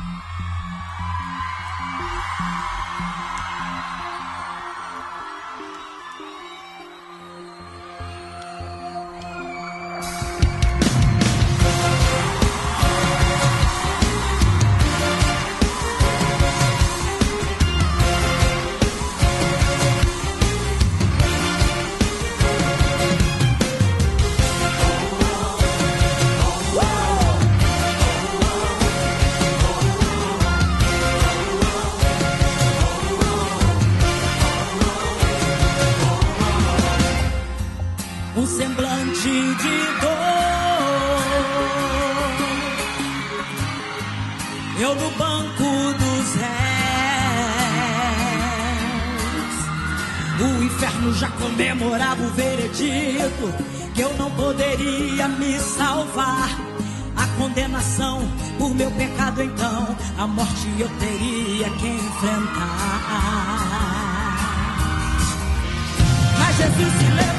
Música a morte eu teria que enfrentar. Mas Jesus se levantou.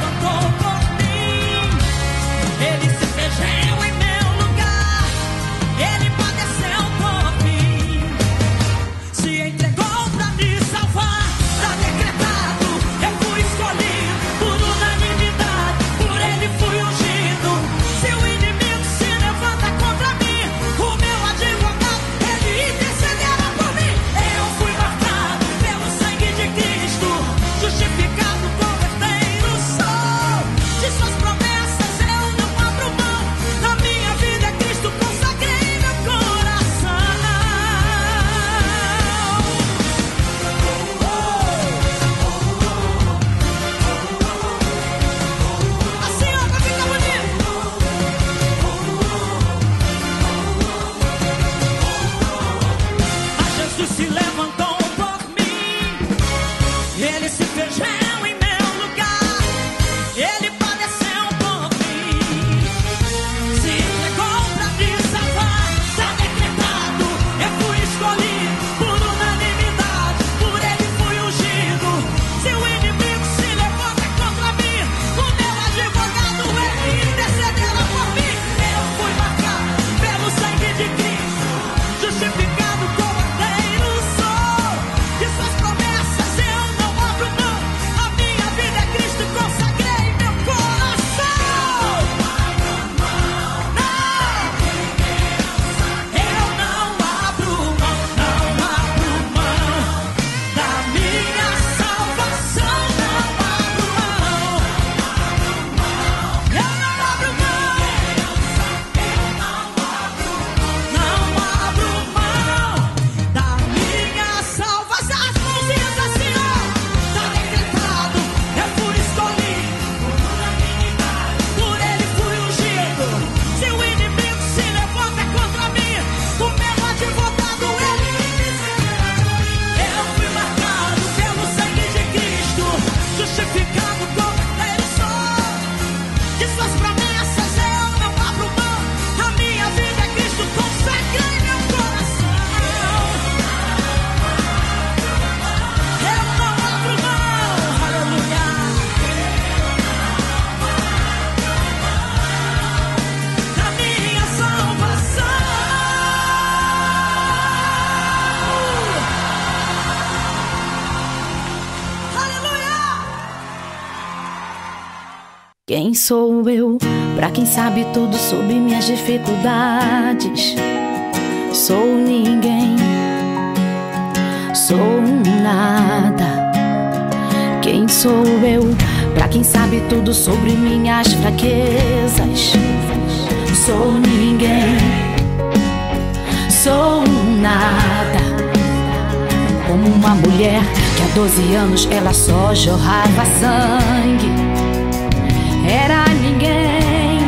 Quem sou eu? Pra quem sabe tudo sobre minhas dificuldades. Sou ninguém, sou nada. Quem sou eu? Pra quem sabe tudo sobre minhas fraquezas. Sou ninguém, sou nada. Como uma mulher que há 12 anos ela só jorrava sangue era ninguém,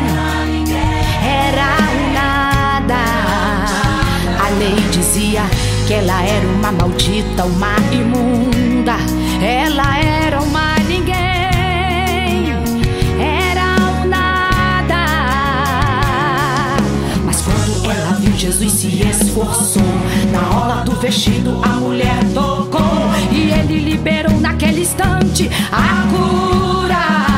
era nada. A lei dizia que ela era uma maldita, uma imunda. Ela era uma ninguém, era um nada. Mas quando ela viu Jesus se esforçou, na hora do vestido a mulher tocou e ele liberou naquele instante a cura.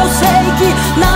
eu sei que não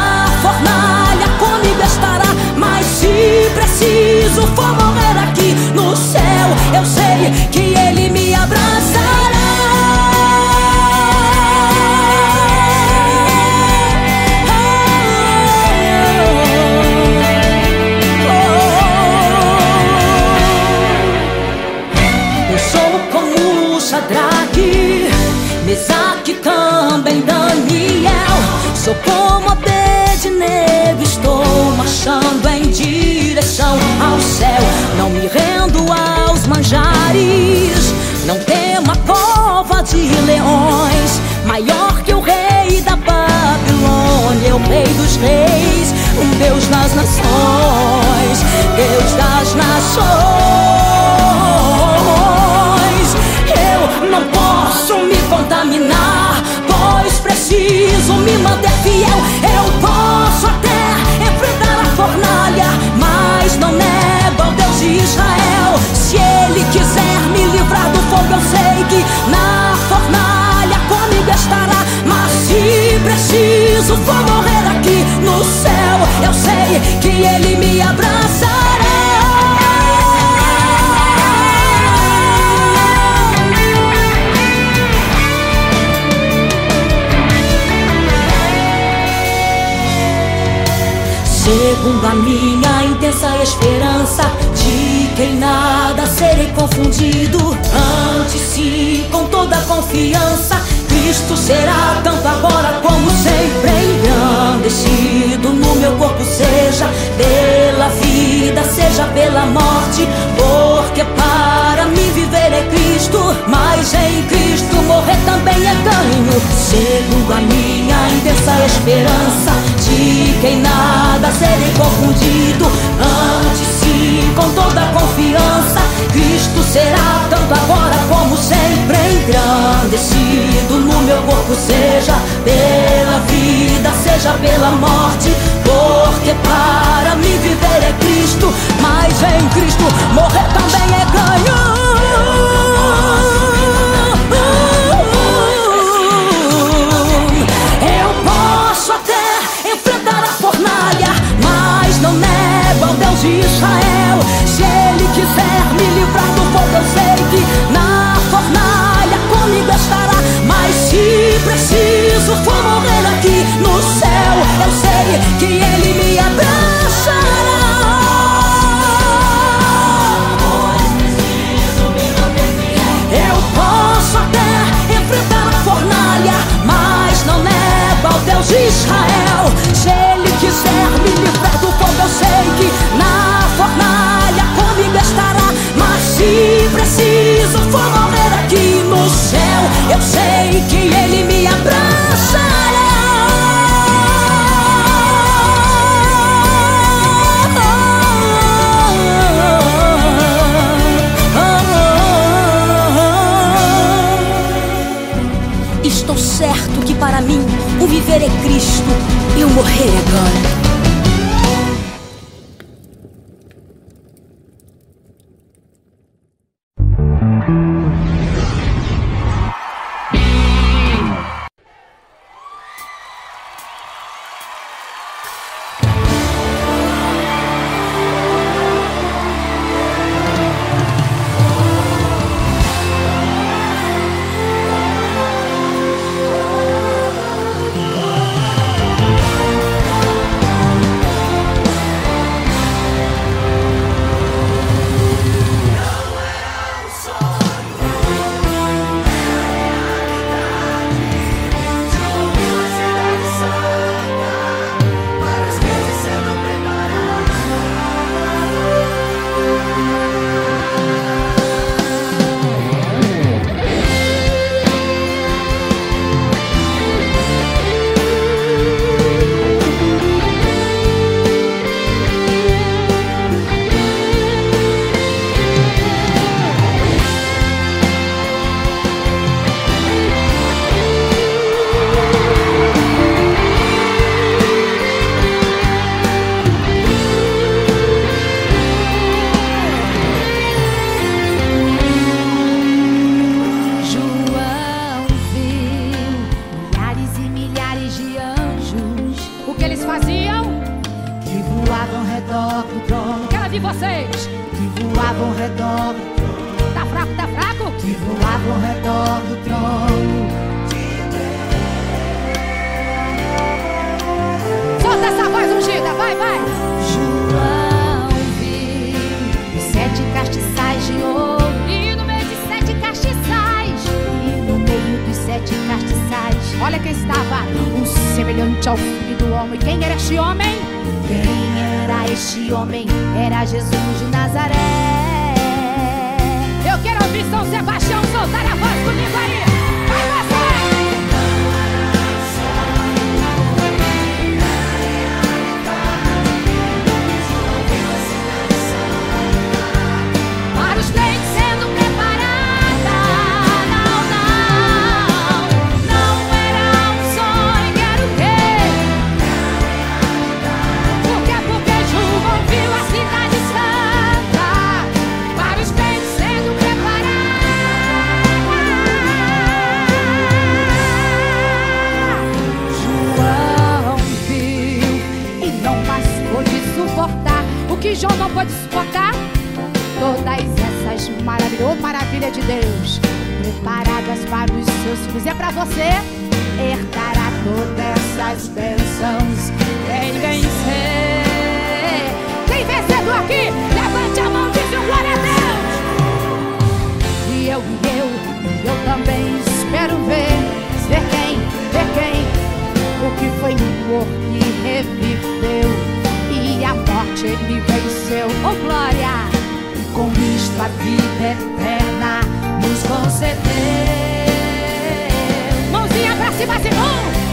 Sou como a pede negro, estou marchando em direção ao céu. Não me rendo aos manjares, não temo a cova de leões. Maior que o rei da Babilônia, Eu o rei dos reis, um Deus das nações, Deus das nações. Eu não posso. preciso me manter fiel. Eu posso até enfrentar a fornalha, mas não nego ao Deus de Israel. Se Ele quiser me livrar do fogo, eu sei que na fornalha comigo estará. Mas se preciso for morrer aqui no céu, eu sei que Ele me abraça. Segundo a minha intensa esperança De quem nada serei confundido. Antes sim com toda confiança Cristo será tanto agora como sempre. Engrandecido no meu corpo seja Pela vida seja pela morte, porque para mim viver é Cristo, mas em Cristo morrer também é ganho. Segundo a minha intensa esperança de que em nada serei confundido, antes sim, com toda confiança, Cristo será tanto agora como sempre engrandecido no meu corpo, seja pela vida, seja pela morte, porque para mim viver é Mas em Cristo morrer também é ganho. Eu posso até enfrentar a fornalha, mas não Deus de Israel. Se Ele quiser me livrar do fogo, eu sei que na fornalha comigo estará. Mas se preciso for morrer aqui no céu, eu sei que Ele me abraçará. Deus de Israel. Se Ele quiser me livrar do fogo, eu sei que na fornalha comigo estará. Mas se preciso for morrer aqui no céu, eu sei que Ele me abraçará. Faziam? que voavam ao redor do trono, Quero ouvir vocês. que voavam ao redor do trono, Tá fraco, tá fraco? que voavam ao redor do trono. Solta essa voz ungida, vai, vai. Olha quem estava, um semelhante ao filho do homem. Quem era este homem? quem era este homem? Era Jesus de Nazaré. Eu quero ouvir São Sebastião soltar a voz comigo aí. que João não pode suportar? Todas essas maravilhas, oh, maravilha de Deus, preparadas para os seus filhos. E é para você herdar todas essas bênçãos. Quem vencer, quem vencedor aqui, levante a mão e diz glória a Deus. E eu, e eu, e eu também espero ver, ver quem, ver quem, o que foi morto que reviveu morte ele me venceu, oh glória! e Com isto a vida é eterna nos concedeu. Mãozinha pra cima, Senhor!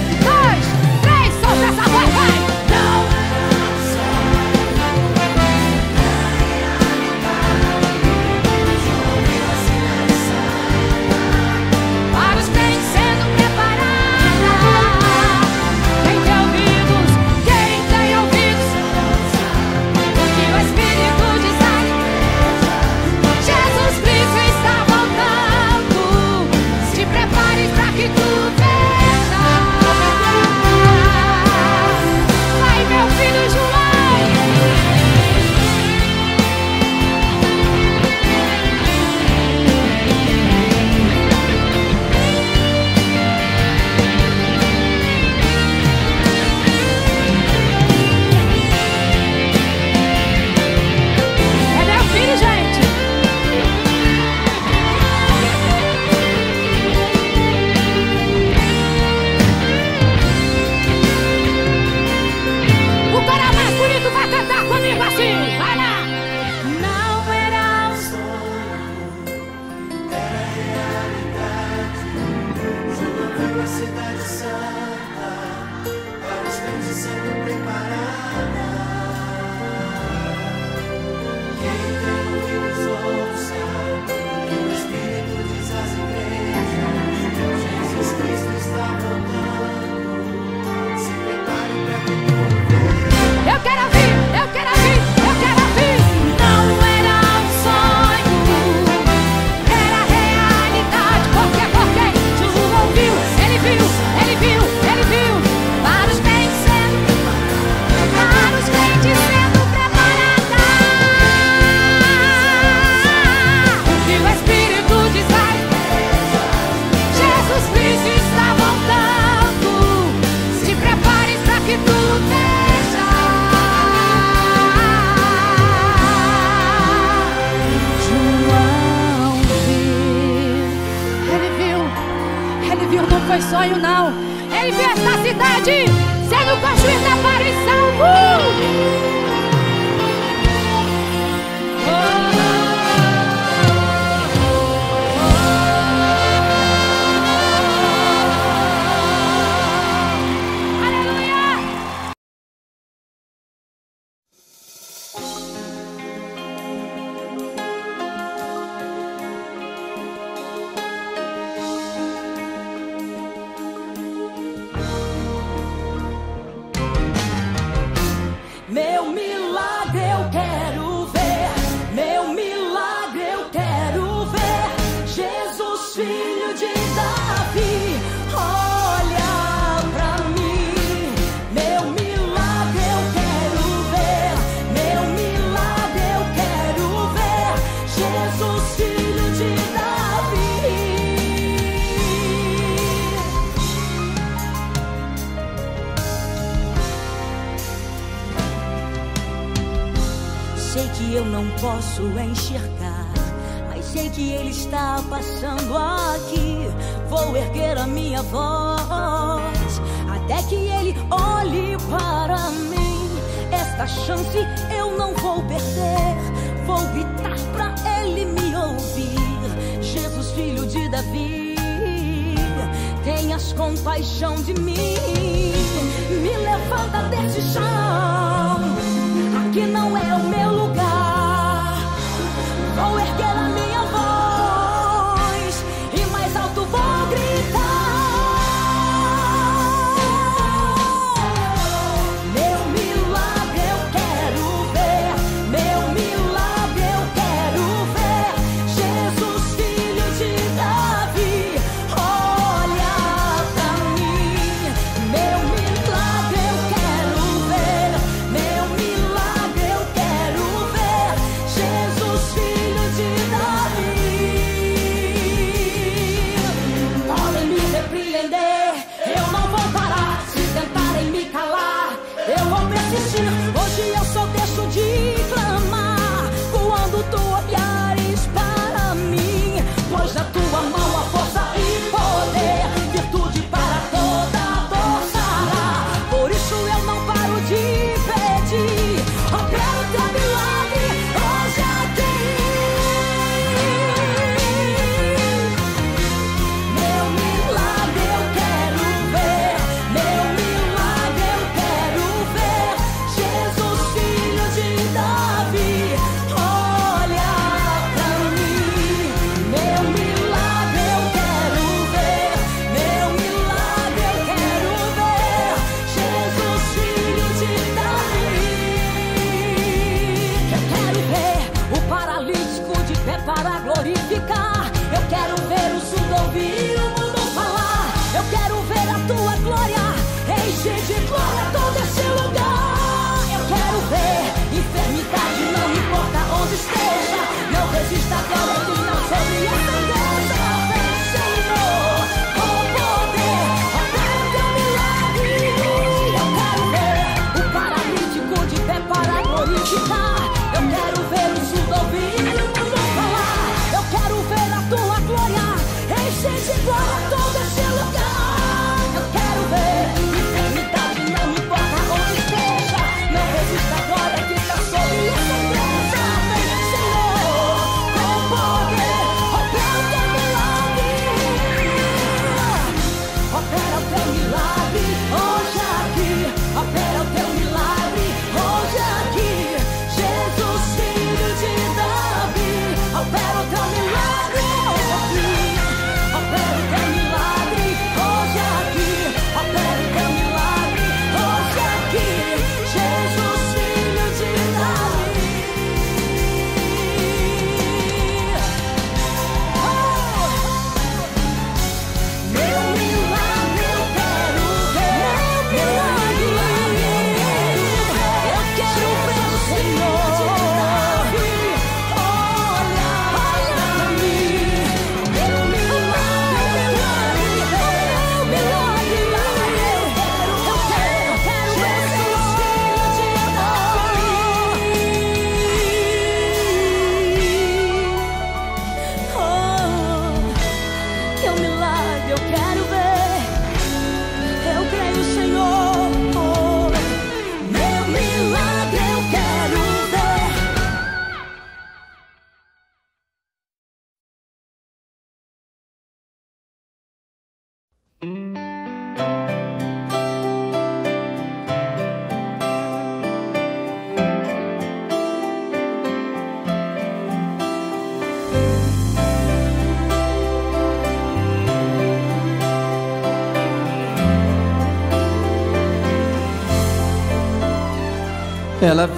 erguer a minha voz até que ele olhe para mim. Esta chance eu não vou perder. Vou gritar para ele me ouvir. Jesus, filho de Davi, tenhas compaixão de mim. Me levanta deste chão. Aqui não é o meu lugar.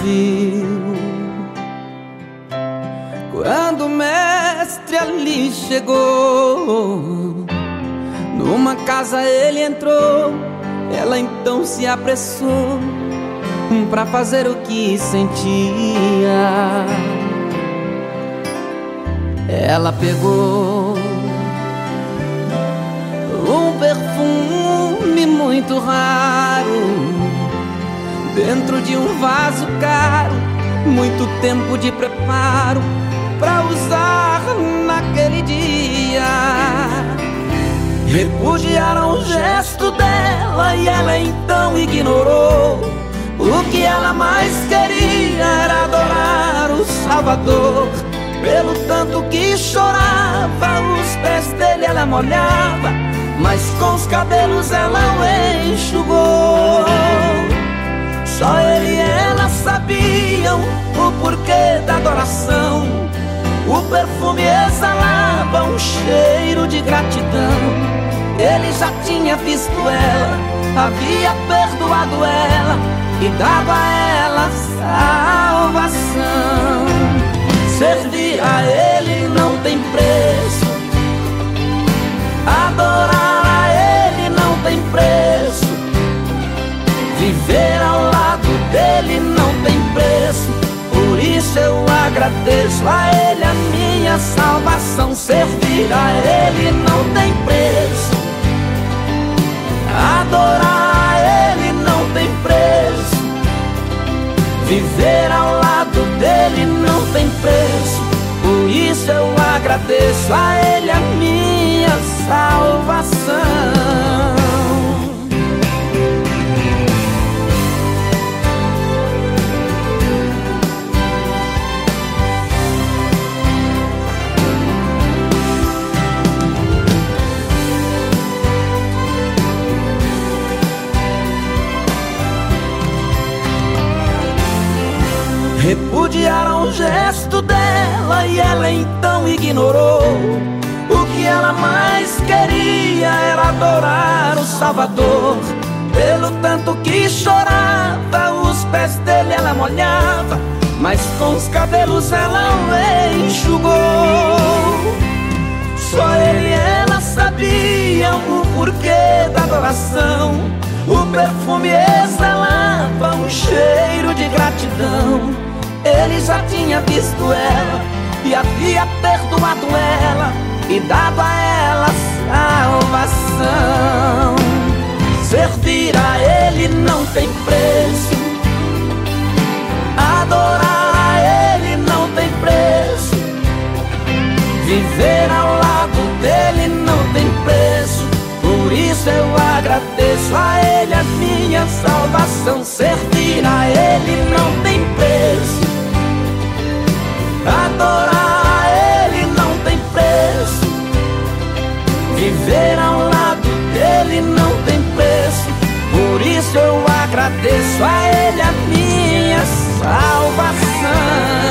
Viu quando o mestre ali chegou. Numa casa ele entrou, ela então se apressou pra fazer o que sentia. Ela pegou um perfume muito raro dentro de um vaso caro, muito tempo de preparo pra usar naquele dia. Repudiaram o gesto dela e ela então ignorou. O que ela mais queria era adorar o Salvador. Pelo tanto que chorava, os pés dele ela molhava, mas com os cabelos ela o enxugou. Só ele e ela sabiam o porquê da adoração. O perfume exalava um cheiro de gratidão. Ele já tinha visto ela, havia perdoado ela e dado a ela salvação. Servir a ele não tem preço, adorar a ele não tem preço. Viver ao dele não tem preço. Por isso eu agradeço a ele a minha salvação. Servir a ele não tem preço. Adorar a ele não tem preço. Viver ao lado dele não tem preço. Por isso eu agradeço a ele a minha salvação. Repudiaram o gesto dela e ela então ignorou. O que ela mais queria era adorar o Salvador. Pelo tanto que chorava, os pés dele ela molhava, mas com os cabelos ela o enxugou. Só ele e ela sabiam o porquê da adoração. O perfume exalava um cheiro de gratidão. Ele já tinha visto ela e havia perdoado ela e dado a ela salvação. Servir a Ele não tem preço, adorar a Ele não tem preço, viver ao lado dele não tem preço. Por isso eu agradeço a Ele a minha salvação. Servir a Ele não tem preço. Viver ao lado dele não tem preço. Por isso eu agradeço a ele a minha salvação.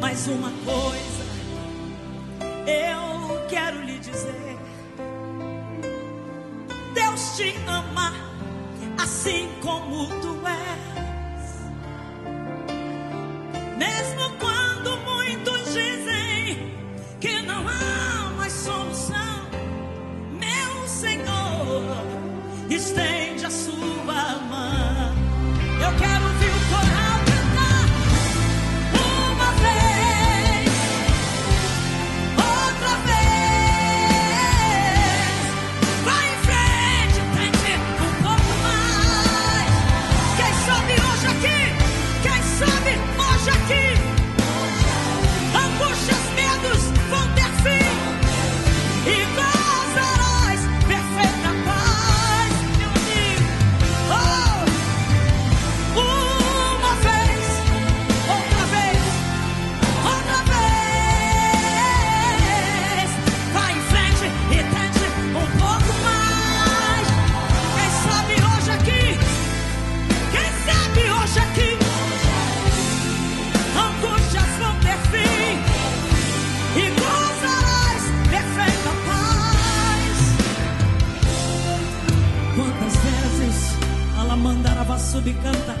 Mas uma coisa eu quero lhe dizer: Deus te ama assim como tu és. Mesmo quando muitos dizem que não há mais solução, meu Senhor estende a sua sub canta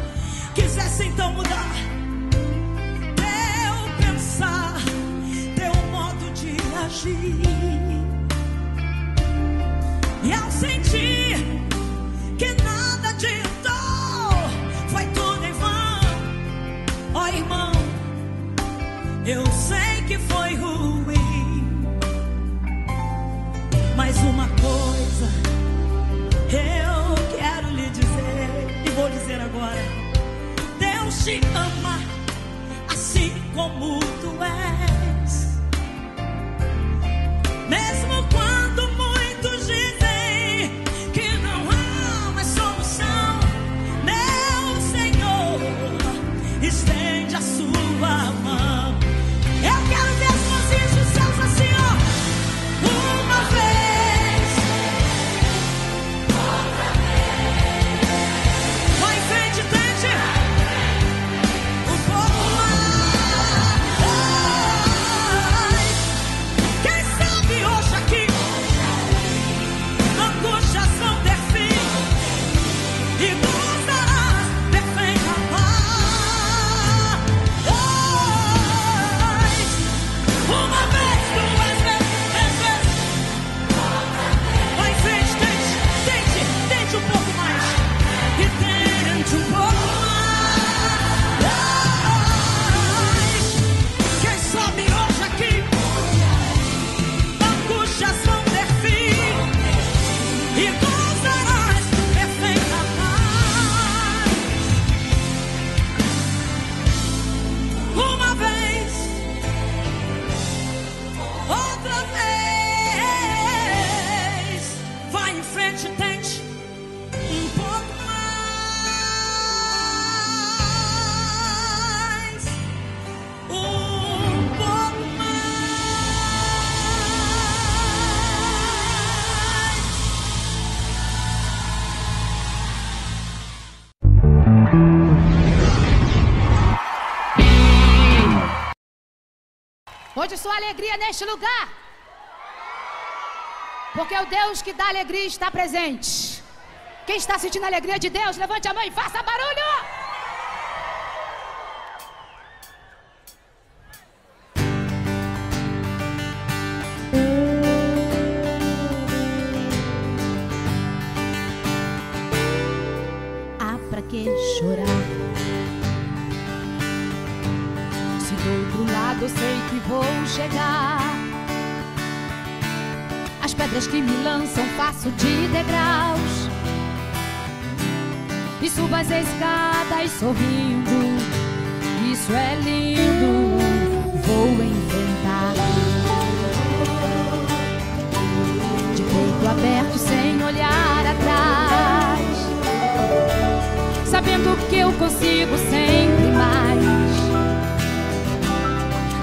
de sua alegria neste lugar. Porque o Deus que dá alegria está presente. Quem está sentindo a alegria de Deus, levante a mão e faça barulho! cordas que me lançam faço de degraus. E subo as escadas sorrindo. Isso é lindo, vou enfrentar. De peito aberto, sem olhar atrás. Sabendo que eu consigo sempre mais.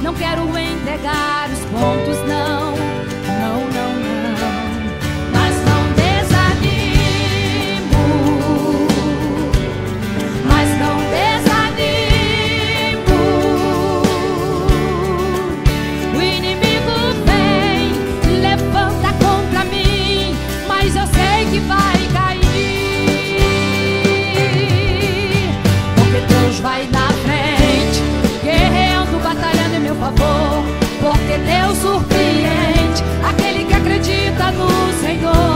Não quero entregar os pontos, não. do Senhor.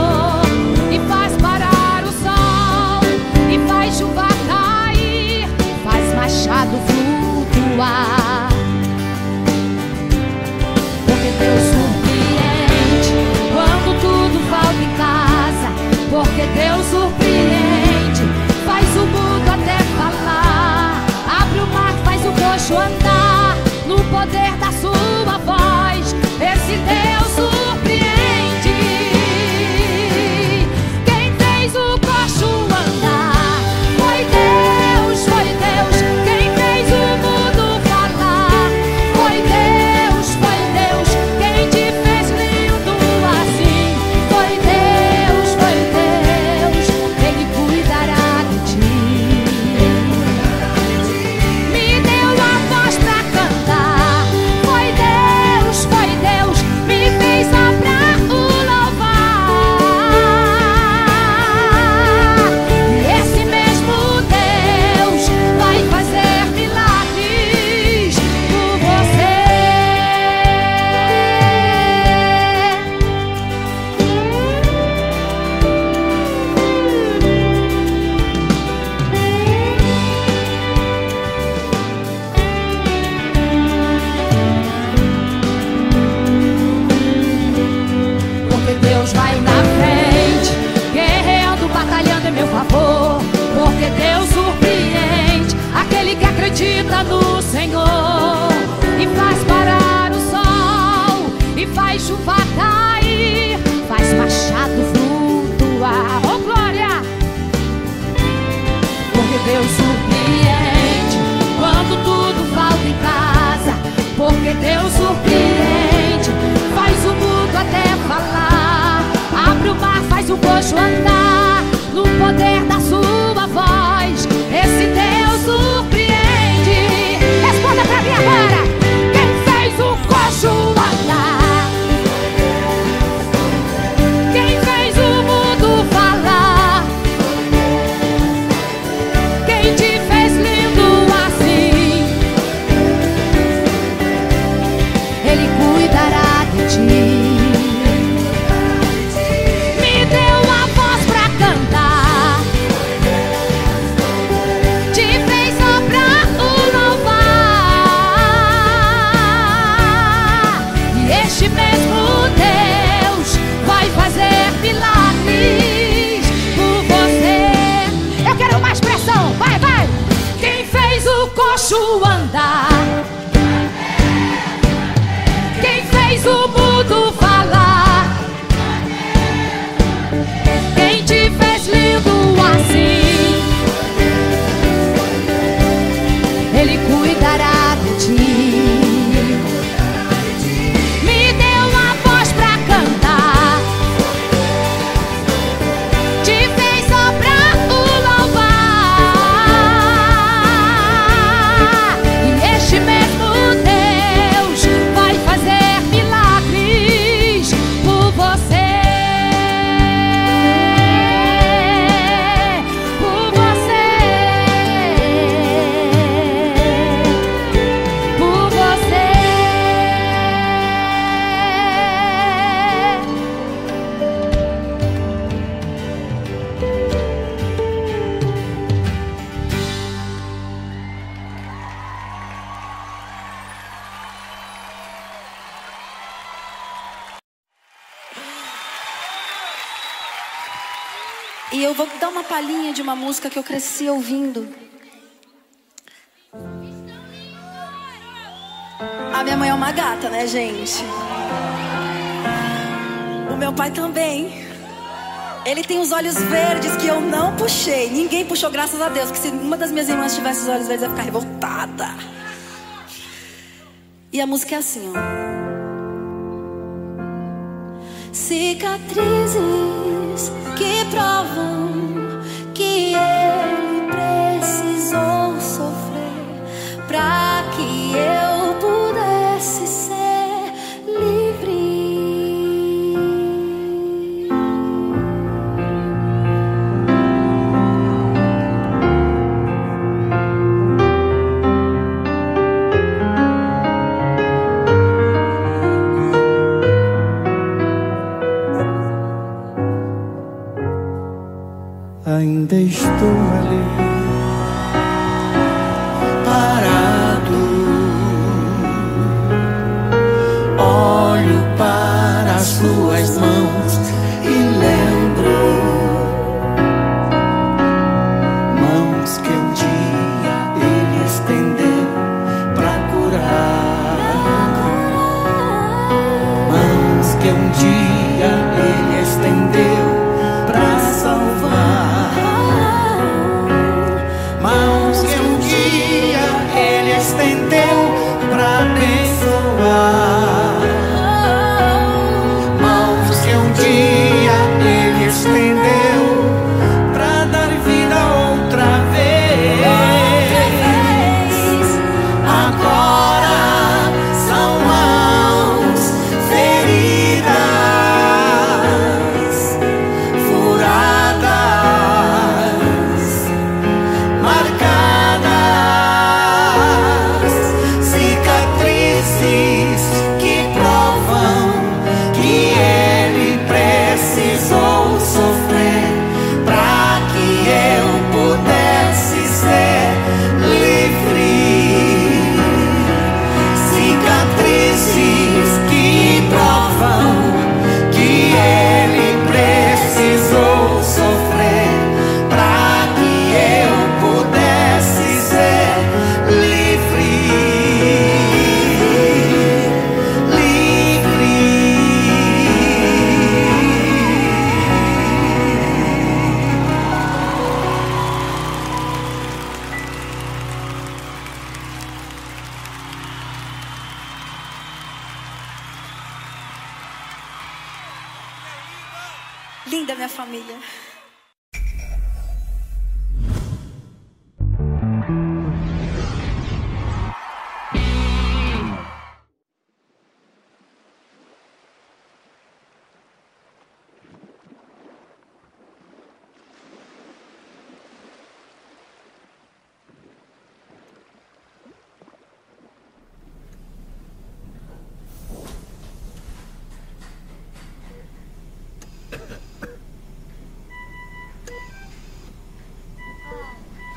我说那 palhinha de uma música que eu cresci ouvindo. A minha mãe é uma gata, né, gente? O meu pai também. Ele tem os olhos verdes que eu não puxei. Ninguém puxou, graças a Deus. Que se uma das minhas irmãs tivesse os olhos verdes, ia ficar revoltada. E a música é assim, ó. Cicatrizes que provam para que eu pudesse ser livre. Ainda estou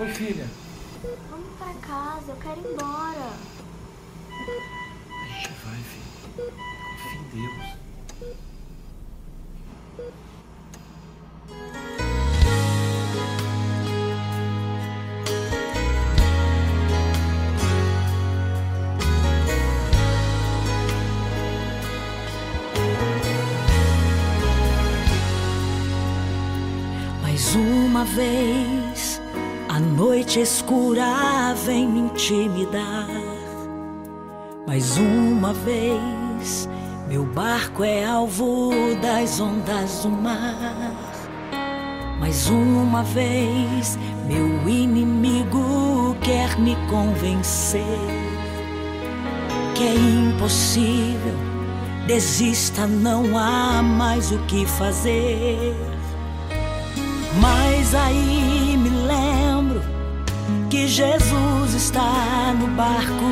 Oi, filha. Vamos pra casa, eu quero ir embora. A gente vai, filho. Confia em Deus. Mais uma vez, noite escura vem me intimidar. Mais uma vez, meu barco é alvo das ondas do mar. Mais uma vez, meu inimigo quer me convencer que é impossível. Desista, não há mais o que fazer. Mas aí que Jesus está no barco.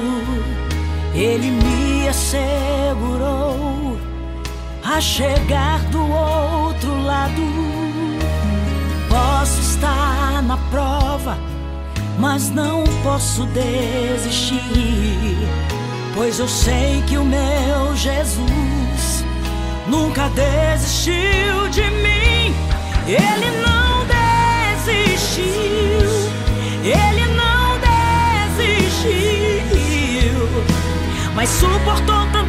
Ele me assegurou a chegar do outro lado. Posso estar na prova, mas não posso desistir. Pois eu sei que o meu Jesus nunca desistiu de mim. Ele não mas suportou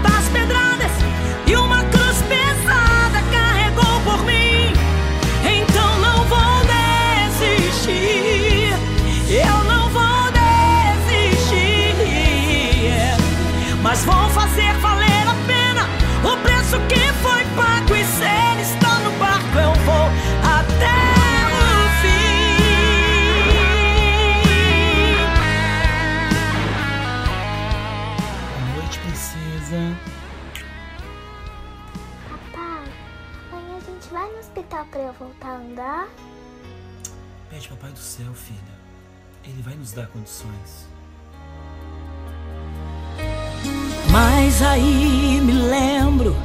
pra eu voltar a andar? Pede papai do céu, filha. Ele vai nos dar condições. Mas aí me lembro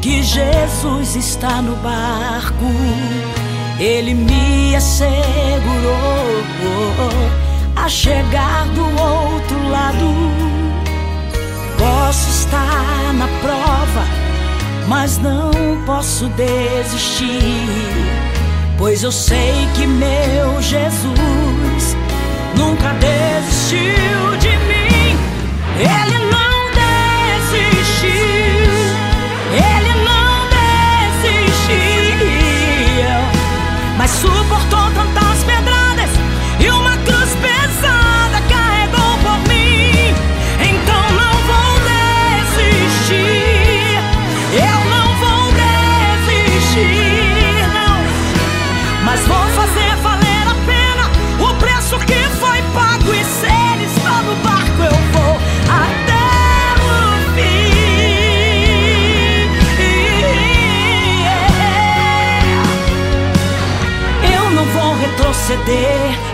que Jesus está no barco. Ele me assegurou a chegar do outro lado. Posso estar na prova, mas não posso desistir. Pois eu sei que meu Jesus nunca desistiu de mim. Ele não desistiu. Ele não desistiu. Mas suportou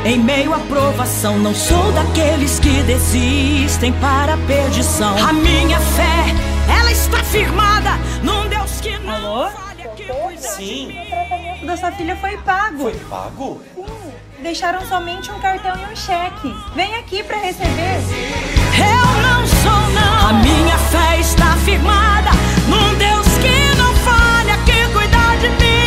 em meio à provação. Não sou daqueles que desistem para a perdição. A minha fé, ela está firmada num Deus que não Alô? falha, que cuida Sim. de mim. O tratamento da sua filha foi pago. Foi pago? Sim. Deixaram somente um cartão e um cheque. Vem aqui pra receber. Eu não sou não. A minha fé está firmada num Deus que não falha, que cuida de mim.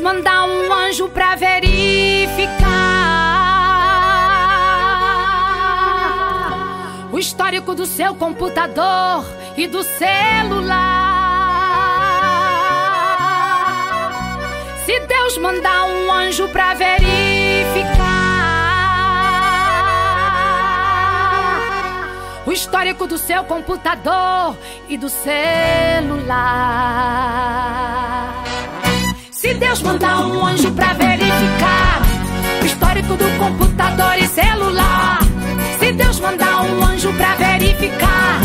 Mandar um anjo pra verificar o histórico do seu computador e do celular. Se Deus mandar um anjo pra verificar o histórico do seu computador e do celular se Deus mandar um anjo pra verificar o histórico do computador e celular. Se Deus mandar um anjo pra verificar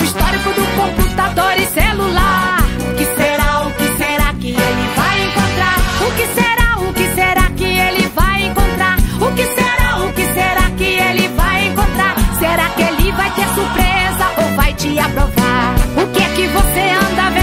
o histórico do computador e celular. O que será, o que será que ele vai encontrar? O que será, o que será que ele vai encontrar? O que será, o que será que ele vai encontrar? Será que ele vai ter surpresa ou vai te aprovar? O que é que você anda vendo?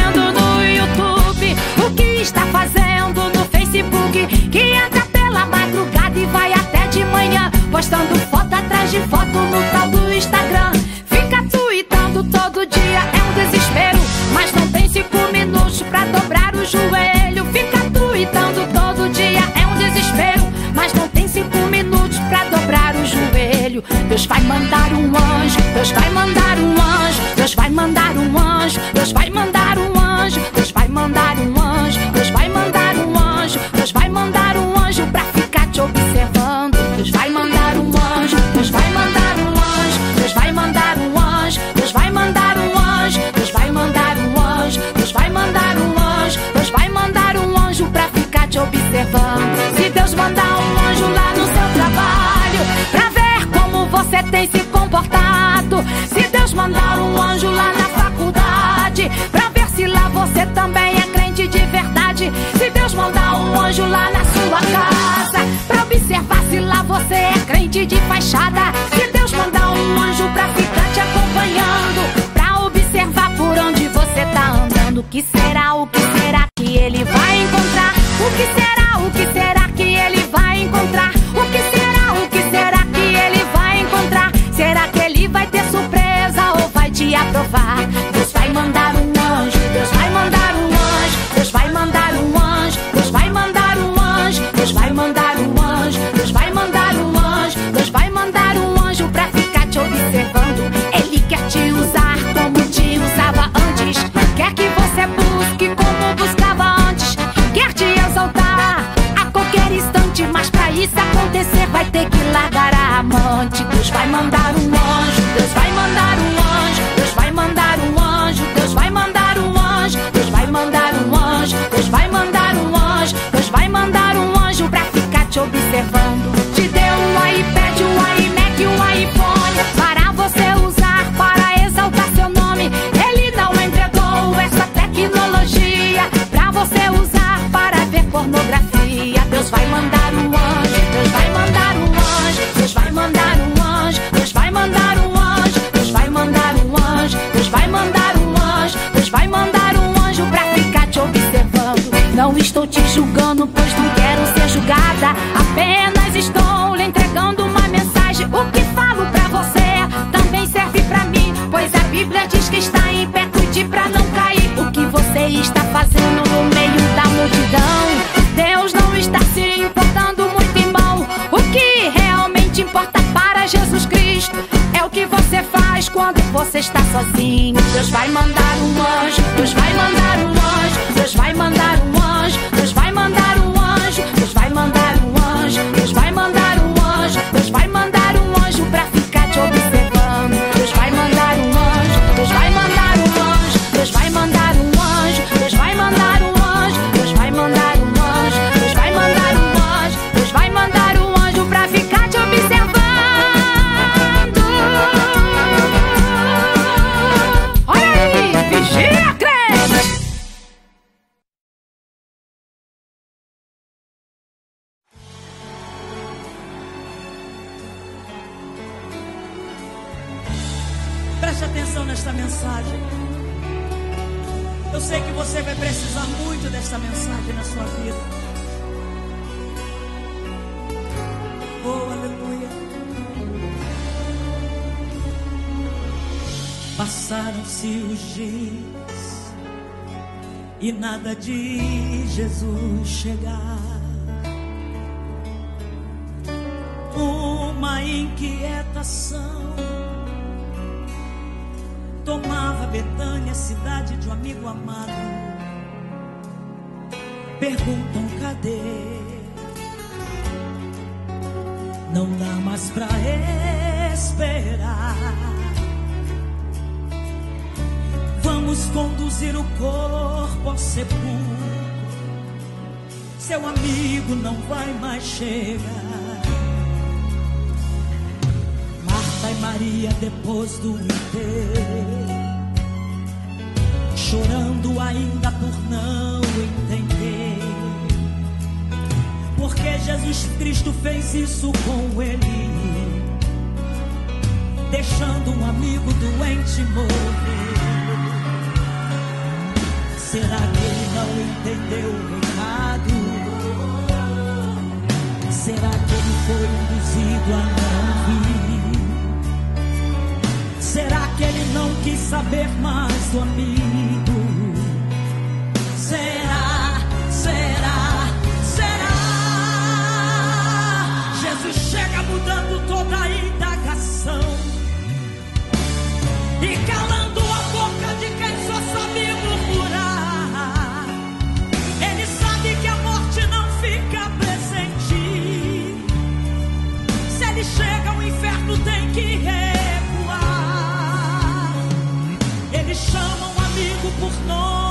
está fazendo no Facebook que entra pela madrugada e vai até de manhã, postando foto atrás de foto no tal do Instagram. Fica tweetando todo dia, é um desespero, mas não tem cinco minutos pra dobrar o joelho. Fica tweetando todo dia, é um desespero, mas não tem cinco minutos pra dobrar o joelho. Deus vai mandar um anjo, Deus vai mandar Passaram-se os dias e nada de Jesus chegar. Uma inquietação tomava Betânia, cidade de um amigo amado. Perguntam cadê? Não dá mais pra esperar. Jesus conduzir o corpo ao sepulcro, seu amigo não vai mais chegar. Marta e Maria, depois do enterro, chorando ainda por não entender. Porque Jesus Cristo fez isso com ele, deixando um amigo doente morrer. Será que ele não entendeu o recado? Será que ele foi induzido a não vir? Será que ele não quis saber mais do amigo? Será chega, o inferno tem que recuar. Eles chamam amigo por nome.